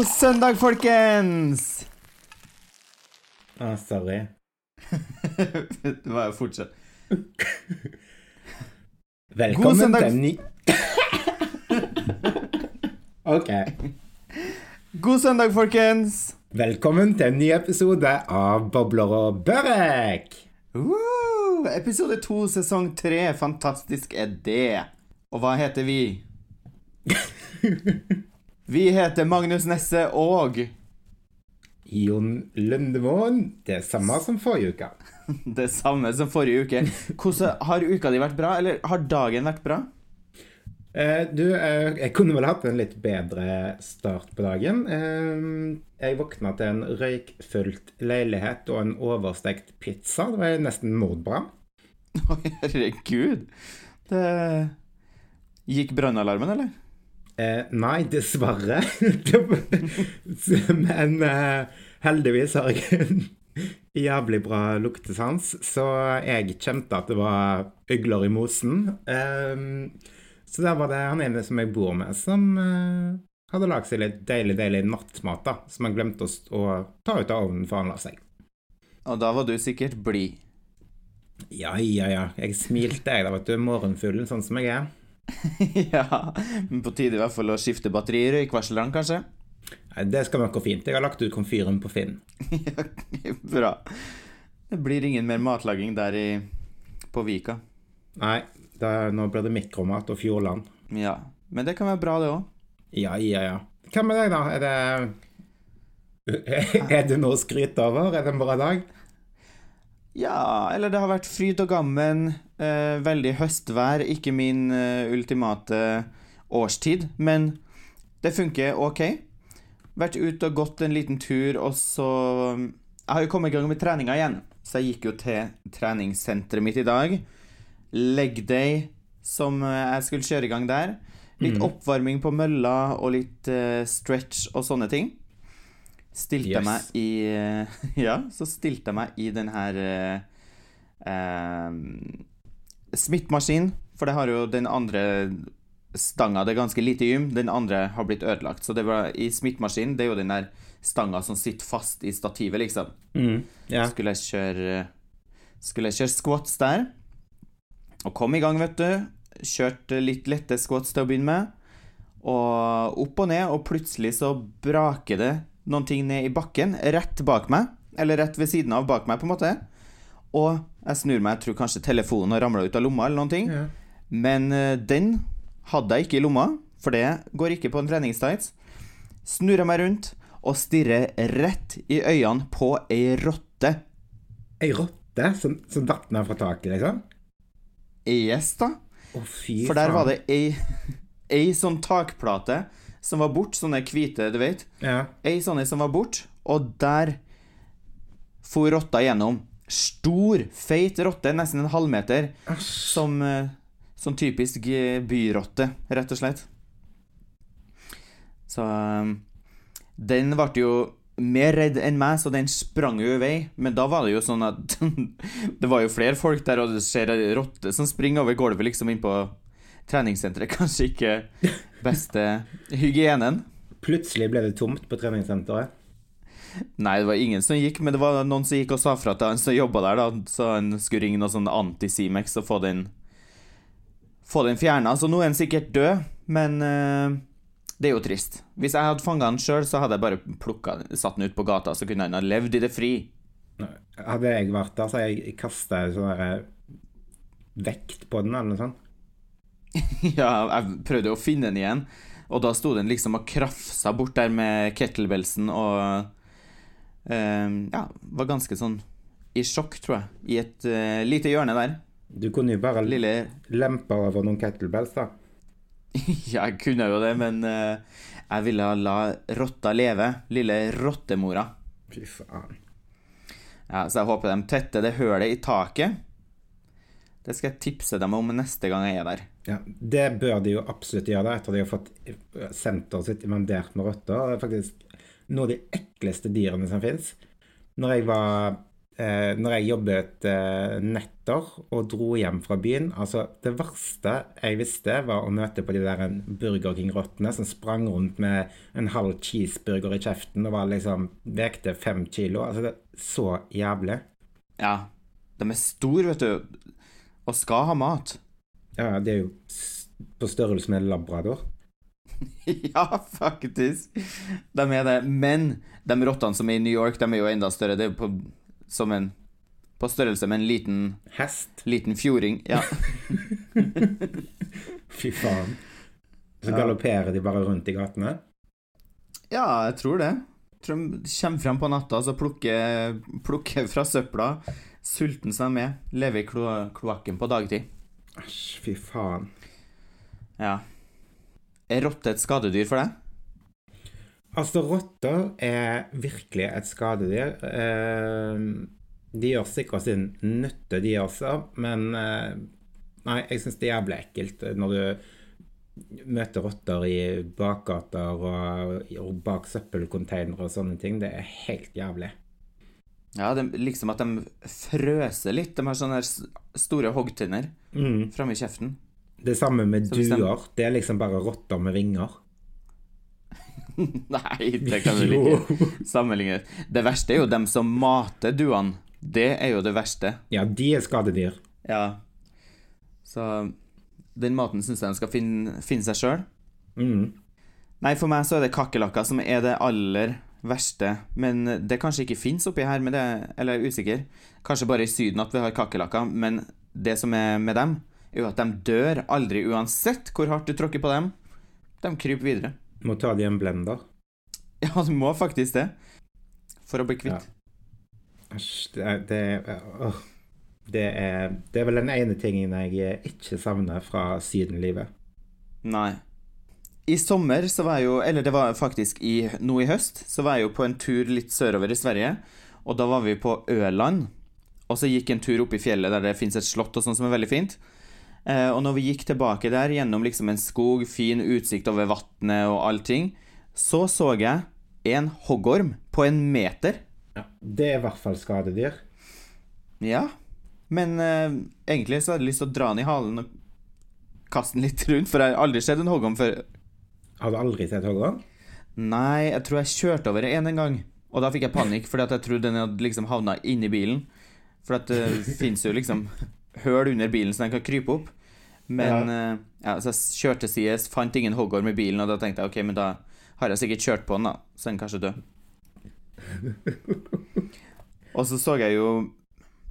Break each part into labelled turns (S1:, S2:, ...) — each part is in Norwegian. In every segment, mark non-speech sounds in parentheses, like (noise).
S1: God søndag, folkens!
S2: Ah, sorry.
S1: Det var jo fortsatt.
S2: Velkommen
S1: søndag.
S2: til ny (laughs) OK.
S1: God søndag, folkens!
S2: Velkommen til en ny episode av Bobler og Børek.
S1: Woo! Episode to, sesong tre. Fantastisk er det. Og hva heter vi? (laughs) Vi heter Magnus Nesse og
S2: Jon Lundemoen. Det samme som forrige uke. (laughs)
S1: det samme som forrige uke. Hvordan Har uka di vært bra, eller har dagen vært bra?
S2: Eh, du, eh, jeg kunne vel hatt en litt bedre start på dagen. Eh, jeg våkna til en røykfylt leilighet og en overstekt pizza. Det var nesten mordbrann. (laughs)
S1: Å, herregud. Det Gikk brannalarmen, eller?
S2: Eh, nei, dessverre. (laughs) Men eh, heldigvis har jeg en jævlig bra luktesans, så jeg kjente at det var øgler i mosen. Eh, så der var det han ene som jeg bor med, som eh, hadde lagd seg litt deilig, deilig nattmat, da, som han glemte å, å ta ut av ovnen før han la seg.
S1: Og da var du sikkert blid.
S2: Ja, ja, ja. Jeg smilte, jeg, da, vet du. Morgenfuglen, sånn som jeg er. (laughs)
S1: ja, men på tide i hvert fall å skifte batterier i røykvarslerne, kanskje?
S2: Det skal gå fint. Jeg har lagt ut komfyren på Finn. (laughs)
S1: Bra. Det blir ingen mer matlaging der i, på Vika.
S2: Nei, der, nå blir det mikromat og Fjordland.
S1: Ja, men det kan være bra, det òg.
S2: Ja, ja, ja. Hva med deg, da? Er det (laughs) Er det noe å skryte over? Er det en bra dag?
S1: Ja, eller det har vært fryd og gammen. Eh, veldig høstvær. Ikke min eh, ultimate årstid, men det funker ok. Vært ute og gått en liten tur, og så Jeg har jo kommet i gang med treninga igjen, så jeg gikk jo til treningssenteret mitt i dag. Leg day, som eh, jeg skulle kjøre i gang der. Litt oppvarming på mølla og litt eh, stretch og sånne ting. Stilte
S2: Yes.
S1: meg i eh, (laughs) Ja, så stilte jeg meg i den her eh, eh, for det har jo den andre stanga Det er ganske lite gym, den andre har blitt ødelagt. Så det var i smittmaskinen, det er jo den der stanga som sitter fast i stativet, liksom.
S2: Mm. Ja.
S1: Skulle jeg kjøre Skulle jeg kjøre squats der. Og kom i gang, vet du. Kjørte litt lette squats til å begynne med. Og opp og ned, og plutselig så braker det noen ting ned i bakken rett bak meg. Eller rett ved siden av bak meg, på en måte. Og jeg snur meg, jeg tror kanskje telefonen har ramla ut av lomma, eller noen ting.
S2: Ja.
S1: Men eh, den hadde jeg ikke i lomma, for det går ikke på en treningstights. Snur jeg meg rundt og stirrer rett i øynene på ei rotte.
S2: Ei rotte som, som datt ned fra taket, liksom?
S1: Yes, da.
S2: Å, fy
S1: For der var det ei, (laughs) ei sånn takplate som var bort, sånne hvite, du vet.
S2: Ja.
S1: Ei sånn som var bort, og der for rotta gjennom. Stor, feit rotte, nesten en halvmeter,
S2: Som,
S1: som eh, sånn typisk eh, byrotte, rett og slett. Så eh, den ble jo mer redd enn meg, så den sprang jo i vei. Men da var det jo sånn at (laughs) det var jo flere folk der, og det ser ei rotte som springer over gulvet liksom inn på treningssenteret. Kanskje ikke beste hygienen.
S2: Plutselig ble det tomt på treningssenteret.
S1: Nei, det var ingen som gikk, men det var noen som gikk og sa fra til han som jobba der, da, så han skulle ringe noe sånn anti-Simex og få den Få den fjerna. Så nå er han sikkert død, men uh, det er jo trist. Hvis jeg hadde fanga han sjøl, så hadde jeg bare plukka satt den ut på gata, så kunne han ha levd i det fri.
S2: Hadde jeg vært der, så hadde jeg kasta sånn vekt på den, eller noe sånt. (laughs)
S1: ja, jeg prøvde å finne den igjen, og da sto den liksom og krafsa bort der med kettlebellsen og eh, Ja, var ganske sånn i sjokk, tror jeg, i et uh, lite hjørne der.
S2: Du kunne jo bare
S1: Lille
S2: lempe over noen kettlebells, da. (laughs)
S1: Ja, jeg kunne jo det, men uh, jeg ville la rotta leve. Lille rottemora.
S2: Fy faen.
S1: Ja, så jeg håper de tetter det hølet i taket. Det skal jeg tipse dem om neste gang jeg er der.
S2: Ja, det bør de jo absolutt gjøre, da, etter de har fått senteret sitt invadert med rotter. Det er faktisk noe av de ekleste dyrene som fins. Når jeg var eh, når jeg jobbet eh, netter og dro hjem fra byen Altså, det verste jeg visste, var å møte på de der Burger King-rottene som sprang rundt med en halv cheeseburger i kjeften og var liksom vekte fem kilo. Altså, det er så jævlig.
S1: Ja. De er store, vet du, og skal ha mat.
S2: Ja, det er jo på størrelse med labrador. (laughs)
S1: ja, faktisk. De er det. Men de rottene som er i New York, de er jo enda større. Det er jo på, som en På størrelse med en liten,
S2: Hest.
S1: liten fjording. Ja. (laughs)
S2: Fy faen. Så galopperer de bare rundt i gatene.
S1: ja, jeg tror det. Jeg tror de kommer frem på natta og plukker, plukker fra søpla. Sulten som de er. Lever i klo kloakken på dagtid.
S2: Æsj, fy faen.
S1: Ja. Er rotte et skadedyr for deg?
S2: Altså, rotter er virkelig et skadedyr. Eh, de gjør sikkert sin nytte, de også, men eh, Nei, jeg syns det er jævlig ekkelt når du møter rotter i bakgater og, og bak søppelkonteinere og sånne ting. Det er helt jævlig.
S1: Ja, det er liksom at de frøser litt. De har sånne store hoggtenner
S2: Mm.
S1: framme i kjeften.
S2: Det samme med duer. Det er liksom bare rotter med vinger. (laughs)
S1: Nei, det kan du ikke sammenligne. Det verste er jo dem som mater duene. Det er jo det verste.
S2: Ja, de er skadedyr.
S1: Ja. Så den maten syns jeg de skal finne, finne seg sjøl.
S2: Mm.
S1: Nei, for meg så er det kakerlakker som er det aller verste. Men det kanskje ikke fins oppi her, det, eller jeg er usikker. Kanskje bare i Syden at vi har kakerlakker. Men det som er med dem, er jo at de dør aldri uansett hvor hardt du tråkker på dem. De kryper videre.
S2: Må ta det i en blender. (laughs)
S1: Ja, du må faktisk det. For å bli kvitt.
S2: Æsj, det, er- det, åh. det, er, det er vel den ene tingen jeg ikke savner fra sydenlivet.
S1: Nei. I sommer så var jeg jo Eller det var faktisk i, nå i høst, så var jeg jo på en tur litt sørover i Sverige. Og da var vi på Øland. Og så gikk en tur opp i fjellet der det fins et slott og sånn som er veldig fint. Eh, og når vi gikk tilbake der gjennom liksom en skog, fin utsikt over vannet og allting, så så jeg en hoggorm på en meter.
S2: Ja, det er i hvert fall skadedyr.
S1: Ja. Men eh, egentlig så hadde jeg lyst til å dra den i halen og kaste den litt rundt, for jeg har aldri sett en hoggorm før.
S2: Har du aldri sett hoggorm?
S1: Nei, jeg tror jeg kjørte over en en gang. Og da fikk jeg panikk, fordi at jeg trodde den hadde liksom havna inni bilen. For at det fins jo liksom høl under bilen så den kan krype opp. Men ja. ja, så jeg kjørte sides, fant ingen hoggorm i bilen, og da tenkte jeg ok, men da har jeg sikkert kjørt på den, da. Så den kanskje død. (laughs) og så så jeg jo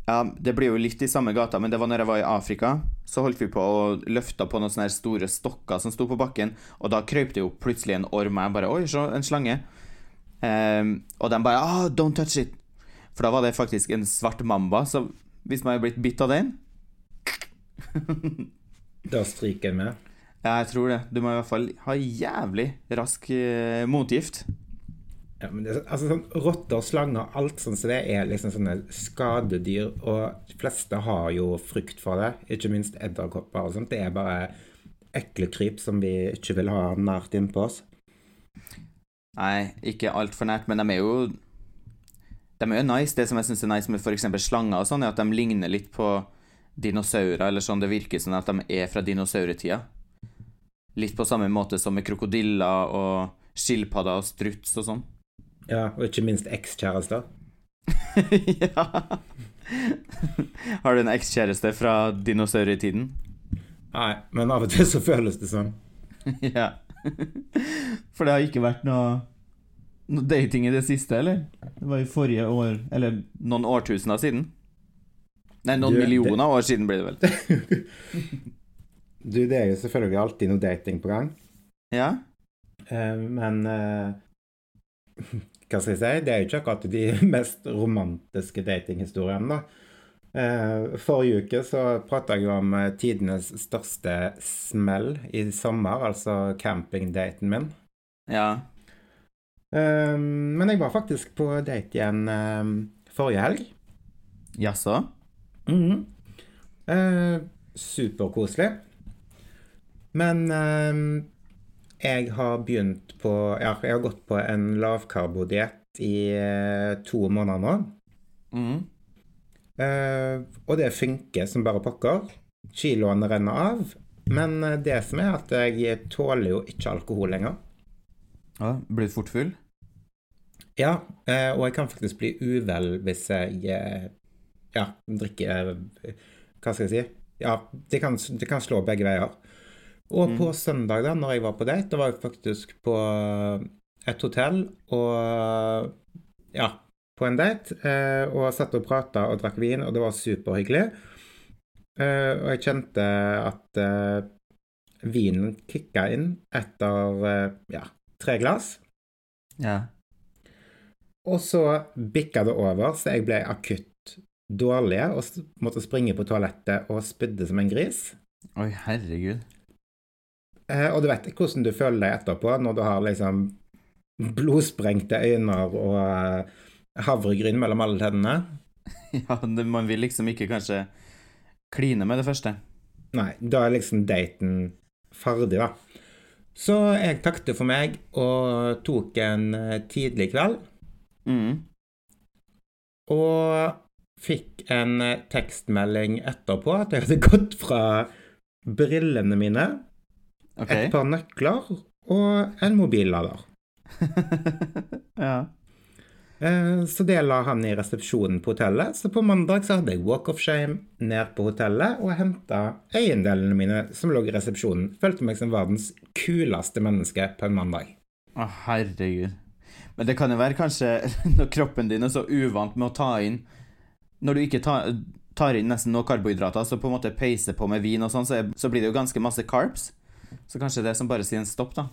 S1: Ja, det blir jo litt i samme gata, men det var når jeg var i Afrika. Så holdt vi på og løfta på noen sånne store stokker som sto på bakken, og da krøp det jo plutselig en orm, jeg bare Oi, så en slange. Um, og de bare ah, Don't touch it. For da var det faktisk en svart mamba, så hvis man hadde blitt bitt av den (laughs)
S2: Da stryker jeg med.
S1: Ja, jeg tror det. Du må i hvert fall ha jævlig rask eh, motgift.
S2: Ja, men det, så- altså, sånn, rotter, slanger, alt sånn som det er liksom sånne skadedyr, og de fleste har jo frykt for det. Ikke minst edderkopper og sånt. Det er bare ekle kryp som vi ikke vil ha nært innpå oss.
S1: Nei, ikke altfor nært, men de er jo De er jo nice. Det som jeg syns er nice med f.eks. slanger og sånn, er at de ligner litt på dinosaurer, eller sånn. Det virker som at de er fra dinosauretida. Litt på samme måte som med krokodiller og skilpadder og struts og sånn.
S2: Ja, og ikke minst ekskjærester. (laughs)
S1: ja. Har du en ekskjæreste fra dinosaurtiden?
S2: Nei, men av og til så føles det sånn. (laughs)
S1: ja. For det har ikke vært noe, noe dating i det siste, eller? Det var i forrige år Eller noen årtusener siden. Nei, noen
S2: Du,
S1: millioner år siden blir det vel. (laughs)
S2: Du, det er jo selvfølgelig alltid noe dating på gang.
S1: Ja?
S2: Uh, men eh, Hva skal jeg si? Det er jo ikke akkurat de (laughs) mest romantiske datinghistoriene, da. Eh, forrige uke så prata jeg om eh, tidenes største smell i sommer, altså campingdaten min.
S1: Ja.
S2: Eh, men jeg var faktisk på date igjen forrige helg.
S1: Jaså?
S2: Mhm. Eh, superkoselig. Men jeg har begynt på Ja, jeg har gått på en lavkarbodiett i eh, to måneder nå.
S1: Mm.
S2: Eh, og det funker som bare pokker. Kiloene renner av. Men eh, det som er at jeg tåler jo ikke alkohol lenger.
S1: Ja, Blitt fort full?
S2: Ja, og jeg kan faktisk bli uvel hvis jeg ja, drikker Hva skal jeg si? Ja, det kan, det kan slå begge veier. Og på søndag, da når jeg var på date, da var jeg faktisk på et hotell og Ja, på en date. eh, Og satt og prata og drakk vin, og det var superhyggelig. Eh, Og jeg kjente at eh, vinen kicka inn etter eh, ja, tre glass.
S1: Ja.
S2: Og så bikka det over, så jeg ble akutt dårlig og måtte springe på toalettet og spydde som en gris.
S1: Oi, herregud.
S2: Eh, og du vet hvordan du føler deg etterpå når du har liksom blodsprengte øyne og eh, havregryn mellom alle tennene. (laughs)
S1: Ja, det, man vil liksom ikke kanskje kline med det første.
S2: Nei, da er liksom daten ferdig, da. Så jeg takket for meg og tok en eh, tidlig kveld.
S1: Mm.
S2: Og fikk en tekstmelding etterpå at jeg hadde gått fra brillene mine,
S1: OK.
S2: et par nøkler og en mobillader. (laughs)
S1: ja.
S2: Eh, Så det la han i resepsjonen på hotellet. Så på mandag så hadde jeg walk of shame ned på hotellet og henta eiendelene mine som lå i resepsjonen. Følte meg som verdens kuleste menneske på en mandag.
S1: Å, herregud. Men det kan jo være kanskje (laughs) når kroppen din er så uvant med å ta inn Når du ikke tar, tar inn nesten noe karbohydrater, så på en måte peiser på med vin og sånn, så, så blir det jo ganske masse carbs. Så kanskje det som bare sier en stopp, da.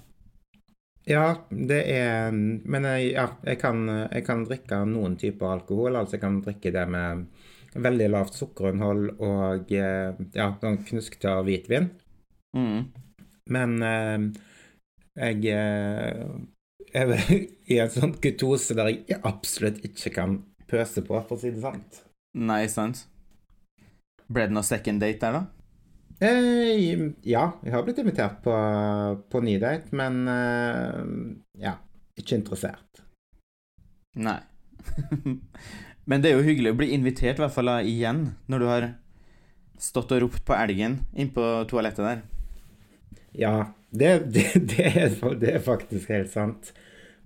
S2: Ja, det er Men jeg, ja, jeg, kan, jeg kan drikke noen typer alkohol. Altså jeg kan drikke det med veldig lavt sukkerinnhold og eh, ja, sånn knusktørr hvitvin.
S1: Mm.
S2: Men eh, jeg eh, er (laughs) i en sånn ketose der jeg absolutt ikke kan pøse på, for å si det sant.
S1: Nei, sant? Ble det noe second date der, da?
S2: Eh, ja, jeg har blitt invitert på, på ny date, men eh, ja, ikke interessert.
S1: Nei. (laughs) Men det er jo hyggelig å bli invitert, i hvert fall igjen, når du har stått og ropt på elgen inn på toalettet der.
S2: Ja, det, det, det, er, det er faktisk helt sant.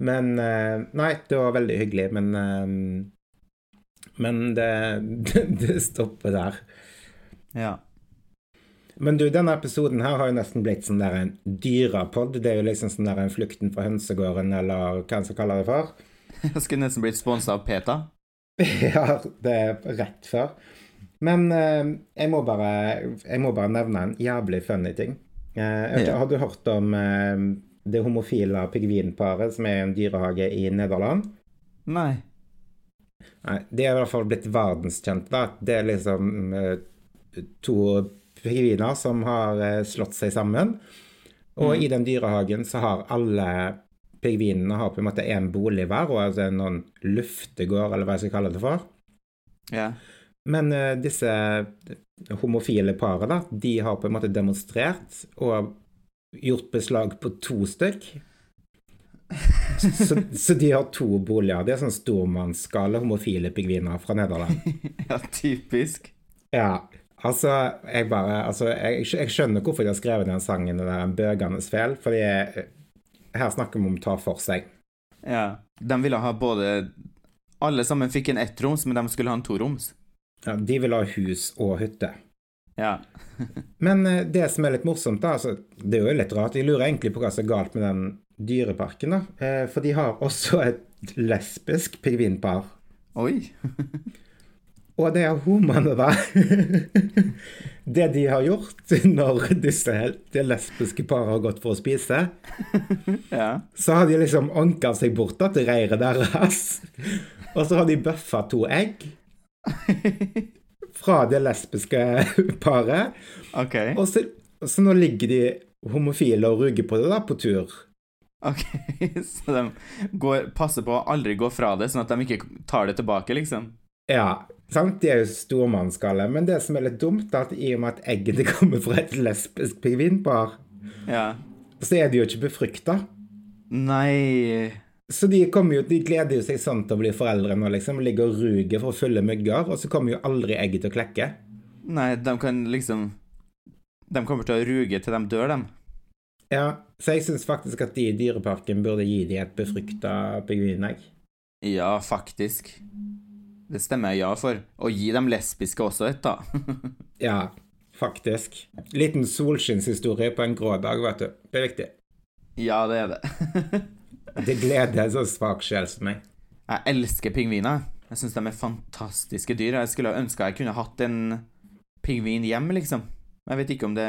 S2: Men eh, Nei, det var veldig hyggelig, men eh, Men det, (laughs) det, det stopper der.
S1: Ja.
S2: Men du, denne episoden her har jo nesten blitt sånn der en dyrapod. Det er jo liksom sånn der en Flukten fra hønsegården, eller hva en skal kalle det for. (laughs)
S1: Jeg skulle nesten blitt sponsa av PETA. (laughs)
S2: Ja, det er rett før. Men eh, jeg, må bare, jeg må bare nevne en jævlig funny ting. Eh,
S1: Ja.
S2: Har du hørt om eh, det homofile pingvinparet som er i en dyrehage i Nederland?
S1: Nei.
S2: Nei, De er i hvert fall blitt verdenskjente. Det er liksom eh, to pingviner som har eh, slått seg sammen. Og i den dyrehagen så har alle pingvinene har på en måte én bolig hver, og altså en sånn luftegård, eller hva jeg skal kalle det for.
S1: Ja.
S2: Men uh, disse homofile paret, da, de har på en måte demonstrert og gjort beslag på to stykk. Så, så de har to boliger. De er sånn stormannsgale homofile pingviner fra Nederland. (laughs)
S1: ja, typisk.
S2: Ja, altså, jeg bare Altså, jeg, jeg skjønner hvorfor de har skrevet den sangen, det der bøgenes fel, fordi her snakker vi om å ta for seg.
S1: Ja. De ville ha både Alle sammen fikk en ettroms, men de skulle ha en toroms.
S2: Ja, de ville ha hus og hytte.
S1: Ja. (laughs) (laughs)
S2: Men eh, det som er litt morsomt, da, altså, det er jo litt rart, jeg lurer egentlig på hva som er galt med den dyreparken, da. Eh, For de har også et lesbisk pingvinpar.
S1: Oi. (laughs)
S2: Og det er homoene, da. (laughs) Det de har gjort når disse det lesbiske paret har gått for å spise, (laughs)
S1: Ja.
S2: så har de liksom anka seg bort da, til reiret deres. (laughs) Og så har de bøffa to egg fra det lesbiske paret.
S1: OK.
S2: Og så, så nå ligger de homofile og ruger på det da, på tur.
S1: Ok, Så de går, passer på å aldri gå fra det, sånn at de ikke tar det tilbake, liksom?
S2: Ja, sant? De er jo stormannsgale. Men det som er litt dumt, er at i og med at eggene kommer fra et lesbisk pingvinpar,
S1: Ja.
S2: så er de jo ikke befrukta.
S1: Nei
S2: Så de, kommer jo, de gleder jo seg sånn til å bli foreldre nå, liksom. Ligger og ruger for å fylle mygger, og så kommer jo aldri egget til å klekke.
S1: Nei, de kan liksom De kommer til å ruge til de dør, dem.
S2: Ja, så jeg syns faktisk at de i Dyreparken burde gi de et befrukta pingvinegg.
S1: Ja, faktisk. Det stemmer jeg ja for. Og gi dem lesbiske også et, da. (laughs)
S2: Ja, faktisk. Liten solskinnshistorie på en grå dag, vet du. Det er viktig.
S1: ja, det er det. (laughs)
S2: Det gleder en så svak sjel som meg.
S1: Jeg elsker pingviner. Jeg syns de er fantastiske dyr. Jeg skulle ønska jeg kunne hatt en pingvin hjem, liksom. Jeg vet ikke om det,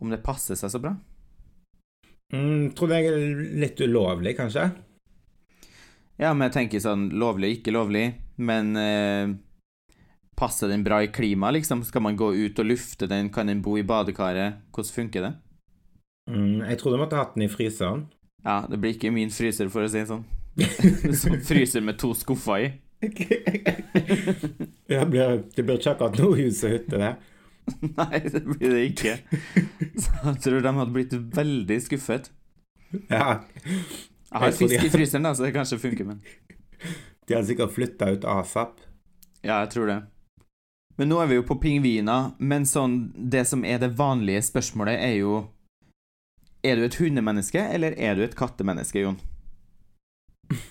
S1: om det passer seg så bra.
S2: Mm, tror det er litt ulovlig, kanskje?
S1: Ja, men jeg tenker sånn lovlig, ikke lovlig, men eh, passer den bra i klimaet, liksom? Skal man gå ut og lufte den? Kan den bo i badekaret? Hvordan funker det?
S2: Mm, jeg trodde du måtte hatt den i fryseren.
S1: Ja, det blir ikke min fryser, for å si det sånn. (laughs) Som fryser med to skuffer i. (laughs)
S2: Det blir, det blir ikke akkurat noe hus og hytte, det. (laughs)
S1: Nei, det blir det ikke. Så jeg tror de hadde blitt veldig skuffet.
S2: Ja,
S1: Jeg har fisk i fryseren, da, så det kanskje funker, men (laughs)
S2: de hadde sikkert flytta ut asap.
S1: Ja, jeg tror det. Men nå er vi jo på pingviner, men sånn Det som er det vanlige spørsmålet, er jo Er du et hundemenneske, eller er du et kattemenneske, Jon? (sighs)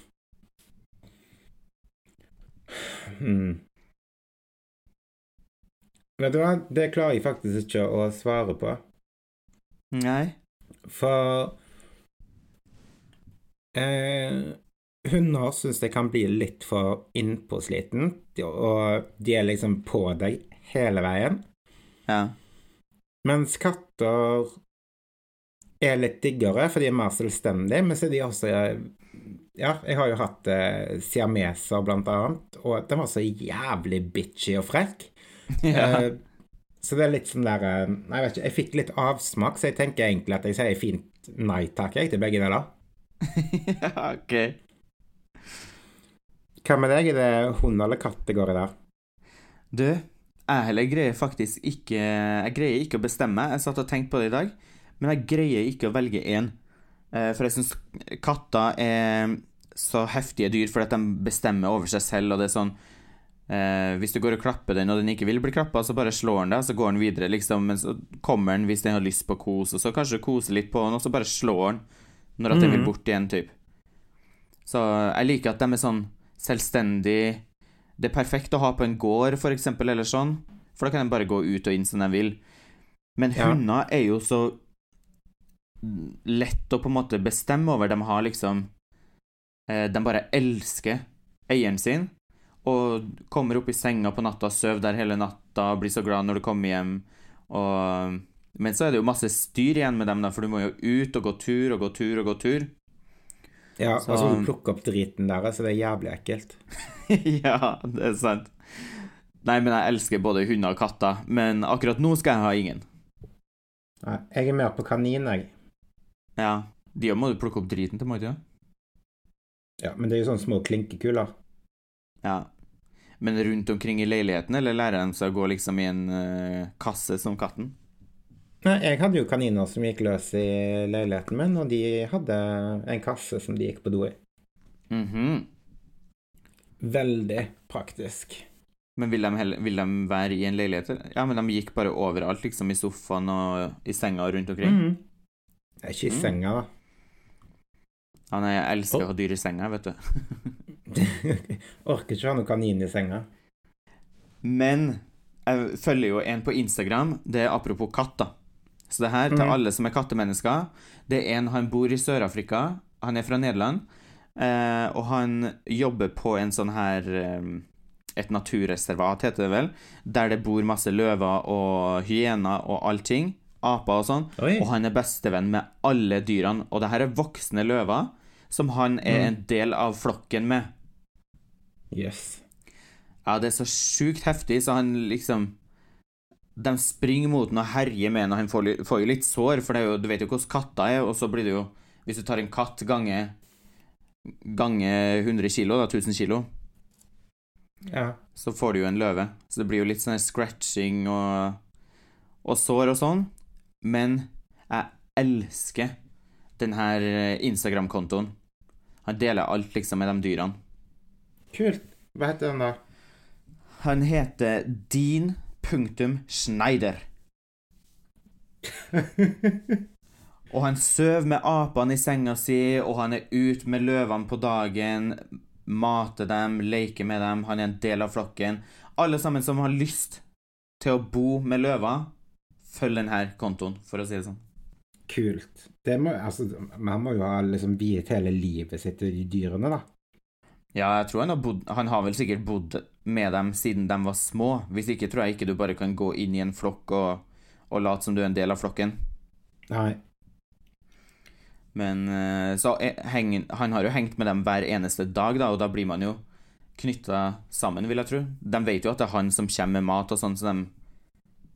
S2: Hmm. Vet du hva, det klarer jeg faktisk ikke å svare på.
S1: Nei?
S2: For eh, Hunder syns det kan bli litt for innpåsliten, og de er liksom på deg hele veien.
S1: Ja.
S2: Mens katter er litt diggere, for de er mer selvstendige, men så er de også Ja, jeg har jo hatt eh, siameser, blant annet, og de var så jævlig bitchy og frekk. (laughs)
S1: ja.
S2: Eh, så det er litt sånn der eh, Jeg vet ikke, jeg fikk litt avsmak, så jeg tenker egentlig at jeg sier fint nei takk, jeg, til begge deler.
S1: Ja, (laughs) ok.
S2: Hva med deg? Er det hund eller katt det går i der?
S1: Du, jeg heller greier faktisk ikke Jeg greier ikke å bestemme. Jeg satt og tenkte på det i dag, men jeg greier ikke å velge én. Eh, For jeg syns katter er så heftige dyr fordi at de bestemmer over seg selv, og det er sånn eh, Hvis du går og klapper den, og den ikke vil bli klappa, så bare slår den deg, så går den videre, liksom. Men så kommer den hvis den har lyst på kos, og så kanskje du koser litt på den, og så bare slår den når at jeg vil
S2: Mhm.
S1: bort igjen, typ. Så jeg liker at de er sånn selvstendig Det er perfekt å ha på en gård, for eksempel, eller sånn, for da kan de bare gå ut og inn som de vil. Men
S2: Ja.
S1: hunder er jo så lett å på en måte bestemme over. De har liksom eh, De bare elsker eieren sin, og kommer opp i senga på natta, sover der hele natta, blir så glad når du kommer hjem, og Men så er det jo masse styr igjen med dem, da, for du må jo ut og gå tur og gå tur og gå tur.
S2: Ja,
S1: Så-
S2: og så må du plukke opp driten der, så det er jævlig ekkelt. (laughs)
S1: ja, det er sant. Nei, men jeg elsker både hunder og katter, men akkurat nå skal jeg ha ingen.
S2: Nei, jeg er mer på kanin, jeg.
S1: Ja, de må du plukke opp driten til, må du ikke?
S2: Ja, men det er jo sånne små klinkekuler.
S1: Ja. Men rundt omkring i leiligheten, eller lærer de seg å gå liksom i en uh, kasse som katten?
S2: Nei, jeg hadde jo kaniner som gikk løs i leiligheten min, og de hadde en kasse som de gikk på do i.
S1: Mhm.
S2: Veldig praktisk.
S1: Men vil de, heller, vil de være i en leilighet? Ja, men de gikk bare overalt, liksom i sofaen og i senga og rundt omkring?
S2: Er ikke i
S1: Mm.
S2: senga, da.
S1: Ja, nei, jeg elsker
S2: å
S1: ha dyr i senga, vet du. (laughs)
S2: Orker ikke ha noen kanin i senga.
S1: Men jeg følger jo en på Instagram, det er apropos katt, da. Så det her, til
S2: Mhm.
S1: alle som er kattemennesker, det er en han bor i Sør-Afrika, han er fra Nederland, eh, og han jobber på en sånn her eh, Et naturreservat, heter det vel, der det bor masse løver og hyener og allting, aper og sånn,
S2: Oi.
S1: og han er bestevenn med alle dyrene, og det her er voksne løver som han er
S2: mm.
S1: en del av flokken med.
S2: Yes.
S1: Ja, det er så sjukt heftig, så han liksom De springer mot den og herjer med den, og han får, får jo litt sår, for det jo, du vet jo hvordan katter er, og så blir det jo Hvis du tar en katt gange Gange 100 kilo, da, 1000 kilo,
S2: Ja.
S1: så får du jo en løve. Så det blir jo litt sånn scratching og Og sår og sånn. Men jeg elsker den her eh, Instagram-kontoen. Han deler alt liksom med de dyrene.
S2: Kult. Hva heter han da?
S1: Han heter Dean punktum Schneider. og han sover med apene i senga si, og han er ute med løvene på dagen, mater dem, leker med dem, han er en del av flokken. Alle sammen som har lyst til å bo med løver, følg denne kontoen, for å si det sånn.
S2: Kult. Det må, altså, man må jo ha liksom viet hele livet sitt til de dyrene, da.
S1: Ja, jeg tror han har bodd Han har vel sikkert bodd med dem siden de var små. Hvis ikke tror jeg ikke du bare kan gå inn i en flokk og, og late som du er en del av flokken.
S2: Nei.
S1: Men eh, så eh, heng, han har jo hengt med dem hver eneste dag, da, og da blir man jo knytta sammen, vil jeg tro. De vet jo at det er han som kommer med mat og sånn, så de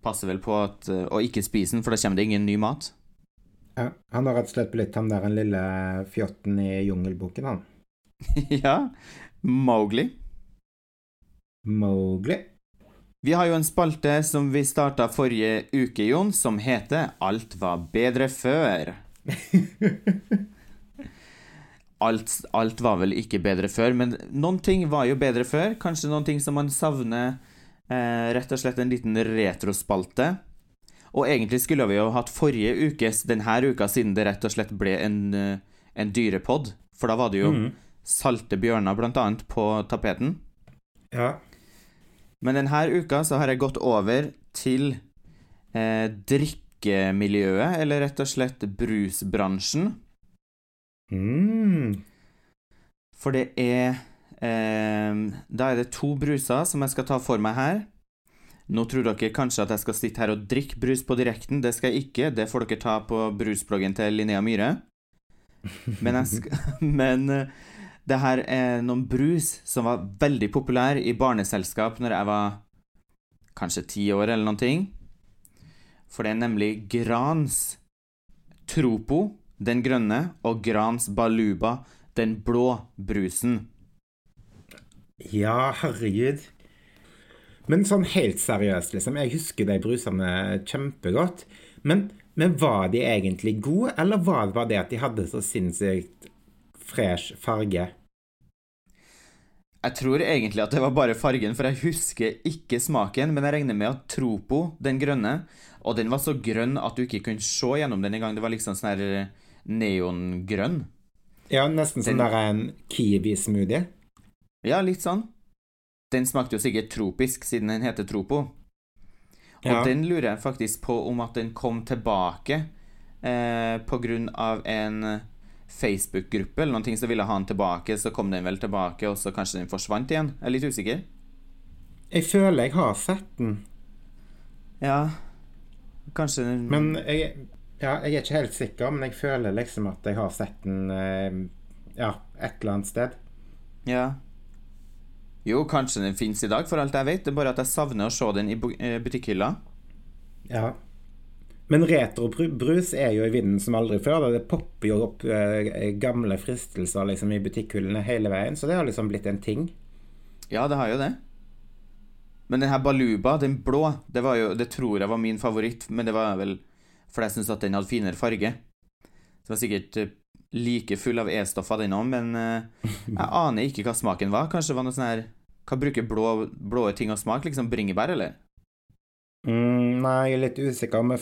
S1: passer vel på at, eh, å ikke spise den, for da kommer det ingen ny mat.
S2: Ja, han har rett og slett blitt han der den lille fjotten i Jungelboken, han. (laughs)
S1: ja. Mowgli.
S2: Mowgli.
S1: Vi har jo en spalte som vi starta forrige uke, Jon, som heter Alt var bedre før. (laughs) alt, alt var vel ikke bedre før, men noen ting var jo bedre før. Kanskje noen ting som man savner. Eh, rett og slett en liten retrospalte. Og egentlig skulle vi jo hatt forrige ukes denne uka, siden det rett og slett ble en, eh, en dyrepod. For da var det jo mm. salte bjørner, blant annet, på tapeten.
S2: Ja.
S1: Men denne uka så har jeg gått over til eh, drikkemiljøet, eller rett og slett brusbransjen.
S2: Mm.
S1: For det er eh, Da er det to bruser som jeg skal ta for meg her. Nå tror dere kanskje at jeg skal sitte her og drikke brus på direkten. Det skal jeg ikke. Det får dere ta på brusbloggen til Linnea Myhre. Men, (laughs) (laughs) men eh, det her er noen brus som var veldig populær i barneselskap når jeg var kanskje ti år eller noen ting. For det er nemlig Grans Tropo den grønne, og Grans Baluba, den blå brusen.
S2: Ja, herregud. Men sånn helt seriøst, liksom. Jeg husker de brusene kjempegodt. Men, men, var de egentlig gode, eller var det bare det at de hadde så sinnssykt fresh farge?
S1: Jeg tror egentlig at det var bare fargen, for jeg husker ikke smaken. Men jeg regner med at Tropo, den grønne, og den var så grønn at du ikke kunne se gjennom den engang. Det var liksom sånn her neongrønn.
S2: Ja, nesten som den, der en kiwi-smoothie.
S1: Ja, litt sånn. Den smakte jo sikkert tropisk, siden den heter Tropo. Og ja. den lurer jeg faktisk på om at den kom tilbake eh, på grunn av en Facebook-gruppe eller noen ting som ville ha den tilbake, så kom den vel tilbake, og så kanskje den forsvant igjen. Jeg er litt usikker.
S2: Jeg føler jeg har sett den.
S1: Ja, kanskje
S2: Men jeg, ja, jeg er ikke helt sikker, men jeg føler liksom at jeg har sett den eh, ja, et eller annet sted.
S1: Ja. Jo, kanskje den fins i dag, for alt jeg vet. Det er bare at jeg savner å se den i eh, butikkhylla.
S2: Ja. Men retrobrus er jo i vinden som aldri før. Det popper jo opp eh, gamle fristelser liksom, i butikkhyllene hele veien, så det har liksom blitt en ting.
S1: Ja, det har jo det. Men den her Baluba, den blå, det, var jo, det tror jeg var min favoritt, men det var vel fordi jeg syns at den hadde finere farge. Den var sikkert eh, like full av E-stoffer, den òg, men uh, jeg (laughs) aner ikke hva smaken var. Kanskje det var noe sånn her Hva bruker blå, blå ting å smake? Liksom bringebær, eller?
S2: Mm, nei, jeg er litt usikker. Men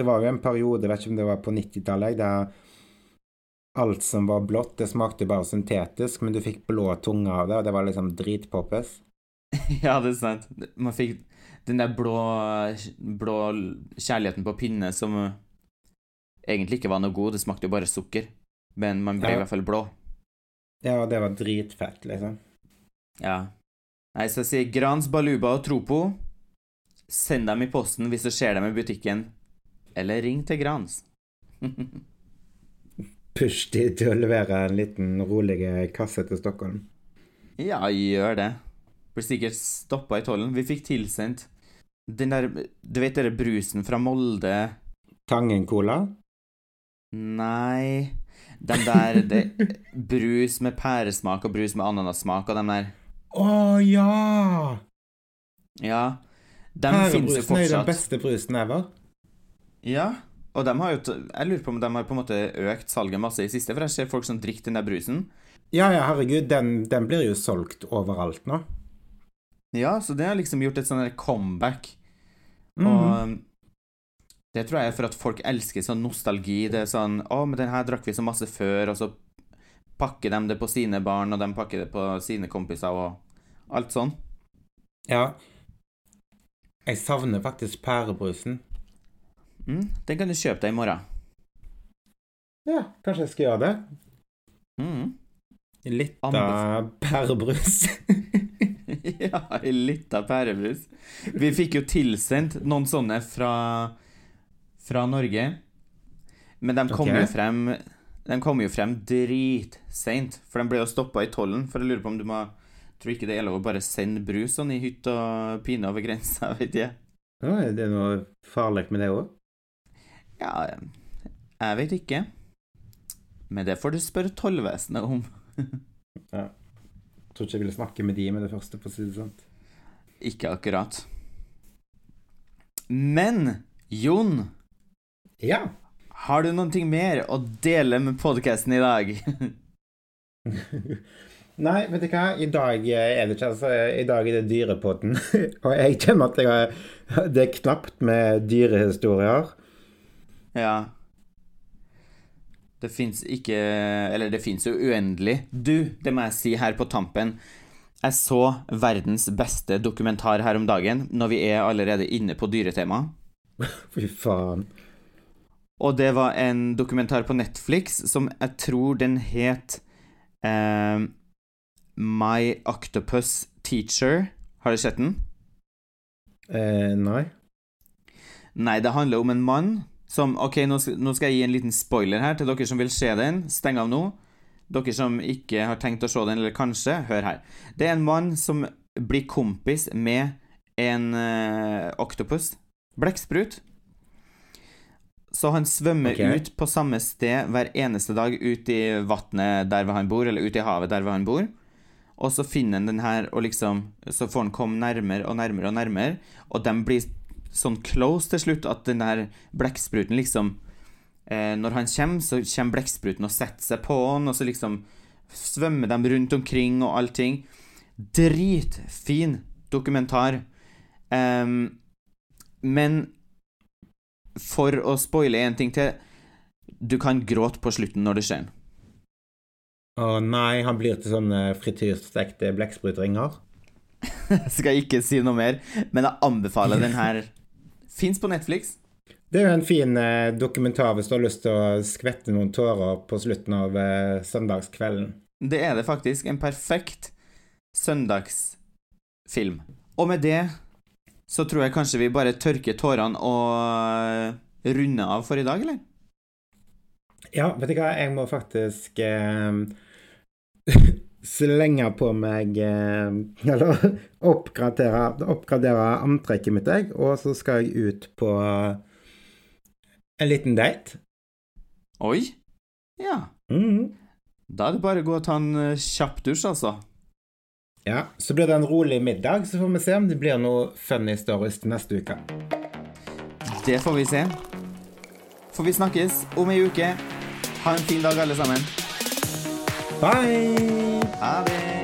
S2: det var jo en periode, vet ikke om det var på 90-tallet, der alt som var blått, det smakte bare syntetisk, men du fikk blå tunge av det, og det var liksom dritpoppes. (laughs)
S1: ja, det er sant. Man fikk den der blå, blå kjærligheten på pinne som egentlig ikke var noe god, det smakte jo bare sukker. Men man ble ja. i hvert fall blå.
S2: Ja, og det var dritfett, liksom.
S1: Ja. Nei, så jeg sier Grans, Baluba og Tropo. Send dem i posten hvis du ser dem i butikken. Eller ring til Grans. (laughs)
S2: Push de til å levere en liten rolig kasse til Stockholm.
S1: Ja, gjør det. Blir sikkert stoppa i tollen. Vi fikk tilsendt den der Du vet den brusen fra Molde?
S2: Tangen-cola?
S1: Nei Den der det, Brus med pæresmak og brus med ananassmak og den der.
S2: Å oh, ja!
S1: Ja. De fins jo fortsatt.
S2: er den beste brusen ever.
S1: Ja. Og de har jo Jeg lurer på om de har på en måte økt salget masse i siste, for jeg ser folk som drikker den der brusen.
S2: Ja, ja, herregud, den, den blir jo solgt overalt nå.
S1: Ja, så det har liksom gjort et sånn comeback.
S2: Mm.
S1: Og det tror jeg er for at folk elsker sånn nostalgi. Det er sånn 'Å, men den her drakk vi så masse før', og så pakker de det på sine barn, og de pakker det på sine kompiser, og alt sånn.
S2: Ja. Jeg savner faktisk pærebrusen.
S1: Mm, den kan du kjøpe deg i morgen.
S2: Ja, kanskje jeg skal gjøre det.
S1: Mm.
S2: Litt av pærebrus. (laughs)
S1: ja, litt av pærebrus. Vi fikk jo tilsendt noen sånne fra, fra Norge. Men de kom
S2: okay.
S1: jo frem De kom jo frem dritseint. For de ble jo stoppa i tollen. For jeg lurer på om du må Tror ikke det er lov å bare sende brus sånn i hytt og pine over grensa, (laughs) vet jeg.
S2: Å, er det noe farlig med det òg?
S1: Ja, jeg vet ikke. Men det får du spørre tollvesenet om. (laughs) ja.
S2: Jeg Tror ikke jeg ville snakke med de med det første, for å si det sant.
S1: Ikke akkurat. Men Jon
S2: Ja.
S1: Har du noe mer å dele med podkasten i dag? (laughs)
S2: Nei, vet du hva, i dag er det ikke altså, I dag er det Dyrepodden. (laughs) Og jeg kjenner at jeg har Det er knapt med dyrehistorier.
S1: Ja. Det fins ikke Eller det fins jo uendelig. Du, det må jeg si her på tampen. Jeg så verdens beste dokumentar her om dagen, når vi er allerede inne på dyretema. (laughs)
S2: Fy faen.
S1: Og det var en dokumentar på Netflix som jeg tror den het eh, My Octopus Teacher. Har du sett den?
S2: Eh, nei.
S1: Nei, det handler om en mann som Ok, nå skal, nå skal jeg gi en liten spoiler her til dere som vil se den. Steng av nå. Dere som ikke har tenkt å se den, eller kanskje, hør her. Det er en mann som blir kompis med en uh, oktopus. Blekksprut. Så han svømmer
S2: okay.
S1: ut på samme sted hver eneste dag ut i vannet der hvor han bor, eller ut i havet der hvor han bor. Og så finner han den her, og liksom Så får han komme nærmere og nærmere og nærmere, og de blir sånn close til slutt at den der blekkspruten liksom eh, Når han kommer, så kommer blekkspruten og setter seg på han, og så liksom svømmer de rundt omkring og allting. Dritfin dokumentar. Um, men for å spoile en ting til Du kan gråte på slutten når det skjer. Å
S2: Å nei, han blir til sånne frityrstekte blekksprutringer. (laughs)
S1: Jeg skal ikke si noe mer, men jeg anbefaler den her. Fins på Netflix.
S2: Det er jo en fin eh, dokumentar hvis du har lyst til å skvette noen tårer på slutten av eh, søndagskvelden.
S1: Det er det faktisk. En perfekt søndagsfilm. Og med det så tror jeg kanskje vi bare tørker tårene og runder av for i dag, eller?
S2: Ja, vet du hva, jeg må faktisk eh, (laughs) slenge på meg eh, (laughs) Eller oppgradere, oppgradere antrekket mitt, jeg. Og så skal jeg ut på en liten date.
S1: Oi. Ja.
S2: Mhm.
S1: Da er det bare å gå og ta en eh, kjapp dusj, altså.
S2: Ja, Så blir det en rolig middag, så får vi se om det blir noe funny stories til neste uke.
S1: Det får vi se. For vi snakkes om ei uke. Ha en fin dag, alle sammen.
S2: Bye!
S1: Ha det.